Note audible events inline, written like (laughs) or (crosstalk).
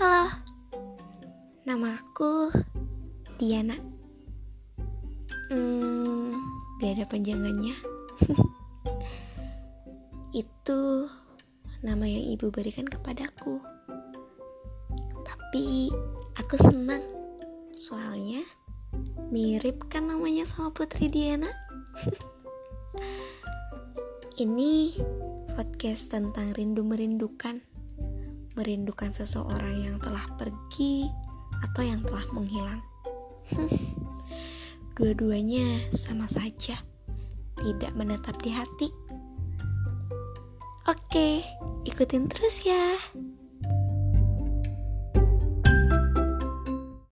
Halo, nama aku Diana. Hmm, gak ada panjangannya. (laughs) Itu nama yang ibu berikan kepadaku. Tapi aku senang, soalnya mirip kan namanya sama Putri Diana. (laughs) Ini podcast tentang rindu merindukan merindukan seseorang yang telah pergi atau yang telah menghilang. (laughs) Dua-duanya sama saja, tidak menetap di hati. Oke, ikutin terus ya.